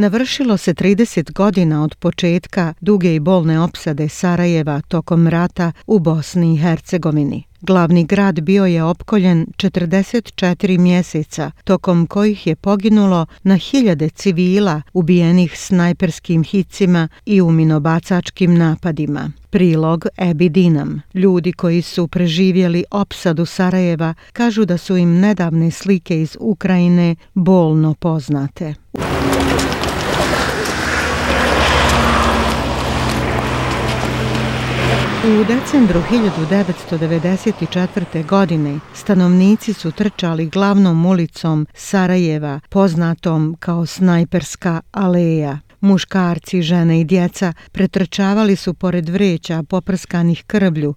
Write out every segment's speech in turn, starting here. Navršilo se 30 godina od početka duge i bolne opsade Sarajeva tokom rata u Bosni i Hercegovini. Glavni grad bio je opkoljen 44 mjeseca, tokom kojih je poginulo na hiljade civila ubijenih snajperskim hicima i uminobacačkim napadima. Prilog Ebi Dinam. Ljudi koji su preživjeli opsadu Sarajeva kažu da su im nedavne slike iz Ukrajine bolno poznate. U decembru 1994. godine stanovnici su trčali glavnom ulicom Sarajeva, poznatom kao Snajperska aleja. Muškarci, žene i djeca pretrčavali su pored vreća poprskanih krvlju,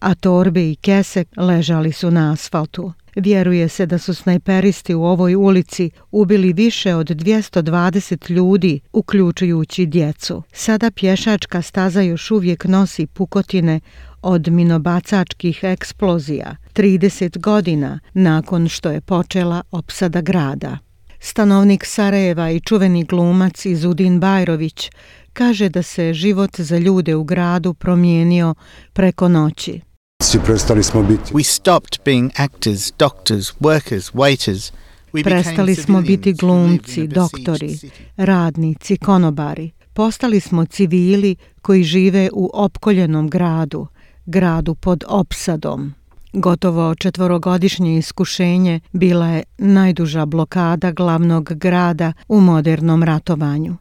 a torbe i kese ležali su na asfaltu. Vjeruje se da su snajperisti u ovoj ulici ubili više od 220 ljudi, uključujući djecu. Sada pješačka staza još uvijek nosi pukotine od minobacačkih eksplozija 30 godina nakon što je počela opsada grada. Stanovnik Sarajeva i čuveni glumac Izudin Bajrović kaže da se život za ljude u gradu promijenio preko noći prestali smo biti. We Prestali smo biti glumci, doktori, radnici, konobari. Postali smo civili koji žive u opkoljenom gradu, gradu pod opsadom. Gotovo četvorogodišnje iskušenje bila je najduža blokada glavnog grada u modernom ratovanju.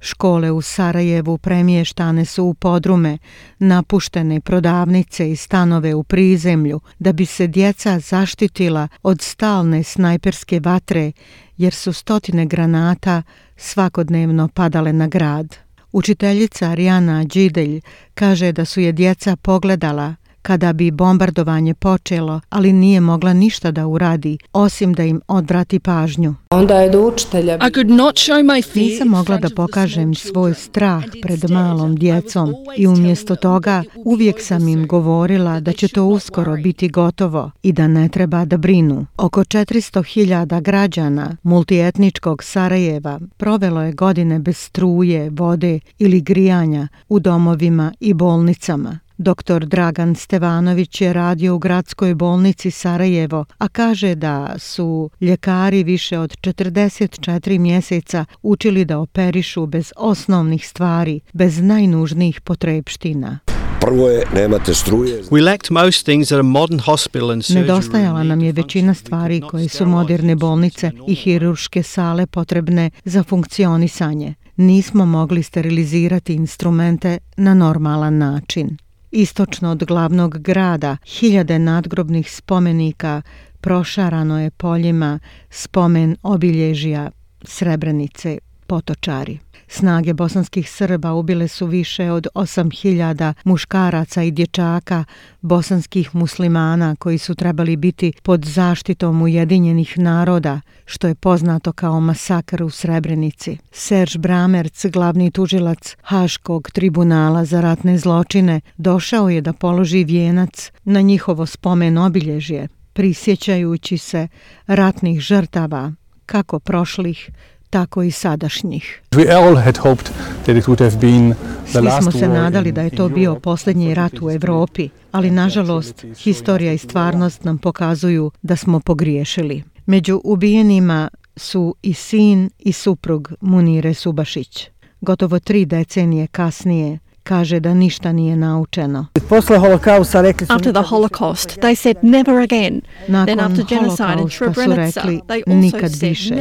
Škole u Sarajevu premještane su u podrume, napuštene prodavnice i stanove u prizemlju da bi se djeca zaštitila od stalne snajperske vatre jer su stotine granata svakodnevno padale na grad. Učiteljica Rijana Đidelj kaže da su je djeca pogledala kada bi bombardovanje počelo, ali nije mogla ništa da uradi, osim da im odvrati pažnju. Onda je do učitelja. Nisam mogla da pokažem svoj strah pred malom djecom i umjesto toga uvijek sam im govorila da će to uskoro biti gotovo i da ne treba da brinu. Oko 400.000 građana multietničkog Sarajeva provelo je godine bez struje, vode ili grijanja u domovima i bolnicama. Doktor Dragan Stevanović je radio u gradskoj bolnici Sarajevo, a kaže da su ljekari više od 44 mjeseca učili da operišu bez osnovnih stvari, bez najnužnijih potrebština. struje. Nedostajala nam je većina stvari koje su moderne bolnice i hiruške sale potrebne za funkcionisanje. Nismo mogli sterilizirati instrumente na normalan način. Istočno od glavnog grada hiljade nadgrobnih spomenika prošarano je poljima spomen obilježja Srebrenice potočari. Snage bosanskih Srba ubile su više od 8000 muškaraca i dječaka bosanskih muslimana koji su trebali biti pod zaštitom Ujedinjenih naroda, što je poznato kao masakr u Srebrenici. Serž Bramerc, glavni tužilac Haškog tribunala za ratne zločine, došao je da položi vijenac na njihovo spomen obilježje, prisjećajući se ratnih žrtava, kako prošlih, tako i sadašnjih. Svi smo se nadali da je to bio posljednji rat u Europi, ali nažalost historija i stvarnost nam pokazuju da smo pogriješili. Među ubijenima su i sin i suprug Munire Subašić. Gotovo tri decenije kasnije kaže da ništa nije naučeno. Posle holokausta rekli su... After the Holocaust, rekli nikad više.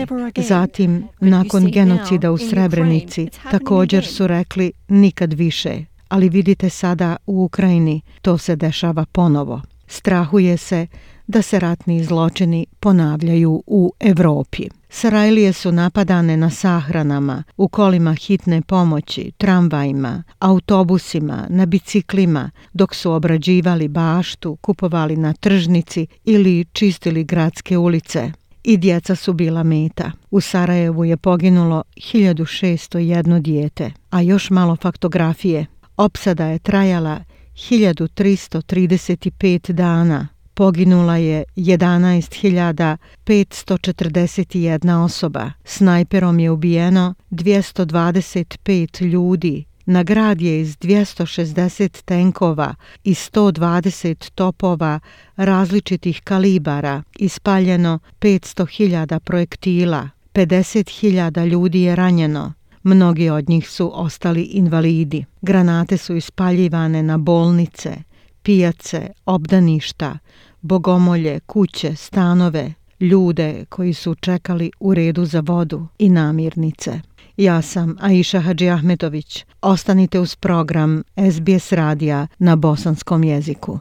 Zatim, nakon genocida u Srebrenici, također su rekli nikad više. Ali vidite sada u Ukrajini, to se dešava ponovo. Strahuje se da se ratni zločini ponavljaju u Europi. Sarajlije su napadane na sahranama, u kolima hitne pomoći, tramvajima, autobusima, na biciklima, dok su obrađivali baštu, kupovali na tržnici ili čistili gradske ulice i djeca su bila meta. U Sarajevu je poginulo 1601 dijete, a još malo faktografije. Opsada je trajala 1335 dana poginula je 11.541 osoba. Snajperom je ubijeno 225 ljudi. Na grad je iz 260 tenkova i 120 topova različitih kalibara ispaljeno 500.000 projektila. 50.000 ljudi je ranjeno. Mnogi od njih su ostali invalidi. Granate su ispaljivane na bolnice, pijace, obdaništa, bogomolje, kuće, stanove, ljude koji su čekali u redu za vodu i namirnice. Ja sam Aisha Hadži Ahmetović. Ostanite uz program SBS radija na bosanskom jeziku.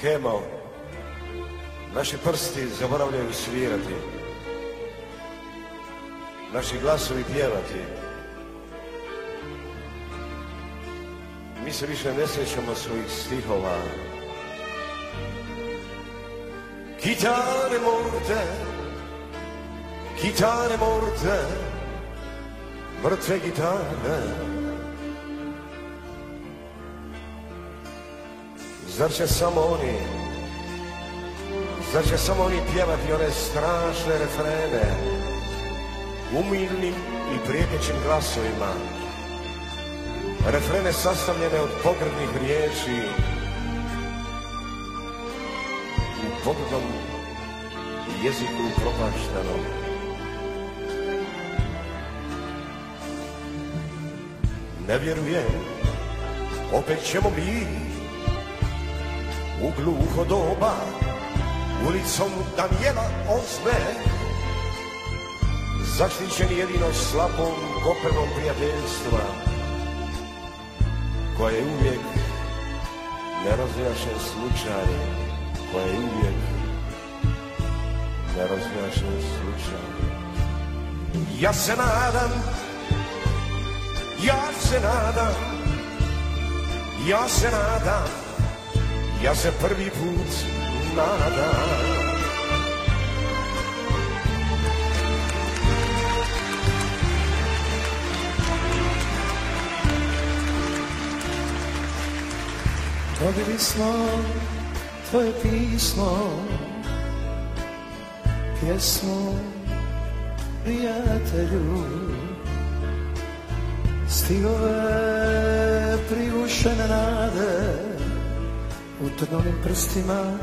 Kemo, naši prsti zaboravljaju svirati naši glasovi pjevati. Mi se više ne sjećamo svojih stihova. Kitare morte, kitare morte, mrtve gitare. Zar će samo oni, zar će samo oni pjevati one strašne refrene? umilnim i prijetećim glasovima. Refrene sastavljene od pogrdnih riječi u pogrdnom jeziku propaštanom. Ne vjerujem, opet ćemo mi u gluho doba ulicom Daniela Osme zaštićeni jedino slabom koprvom prijateljstva, koja je uvijek nerazjašen slučaj, koja je uvijek nerazjašen slučaj. Ja se nadam, ja se nadam, ja se nadam, ja se prvi put nadam. Dobili smo tvoje pismo Pjesmu prijatelju Stigove privušene nade U trnovim prstima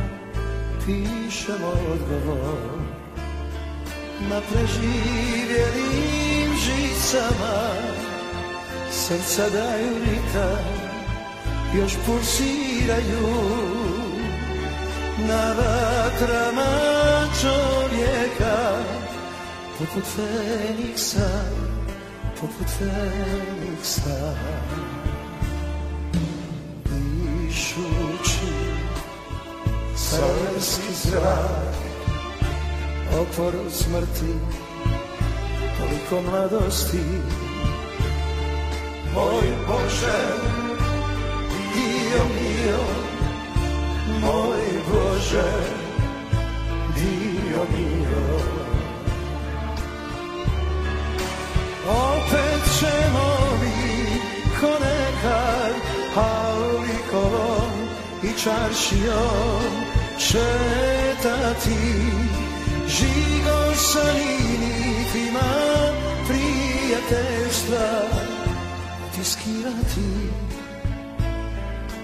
pišemo odgovor Na preživjelim žicama Srca daju ritam još pulsiraju na vatrama čovjeka poput Feniksa, poput Feniksa. išući sarajski zrak, opor smrti, toliko mladosti. Moj Bože, Dio mio, moj Bože, Dio mio. Opet ćemo mi, ko nekad, Paulikovom i čaršijom, šetati, žigo sa ima prijateljstva, tiskirati.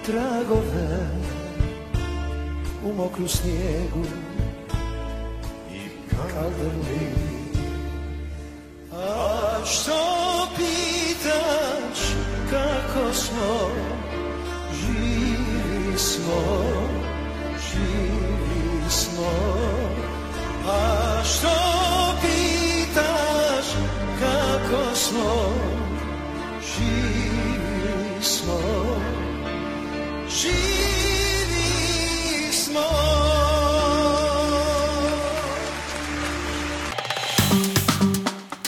trago we u mokru snijegu i kadrli. A što pitaš kako smo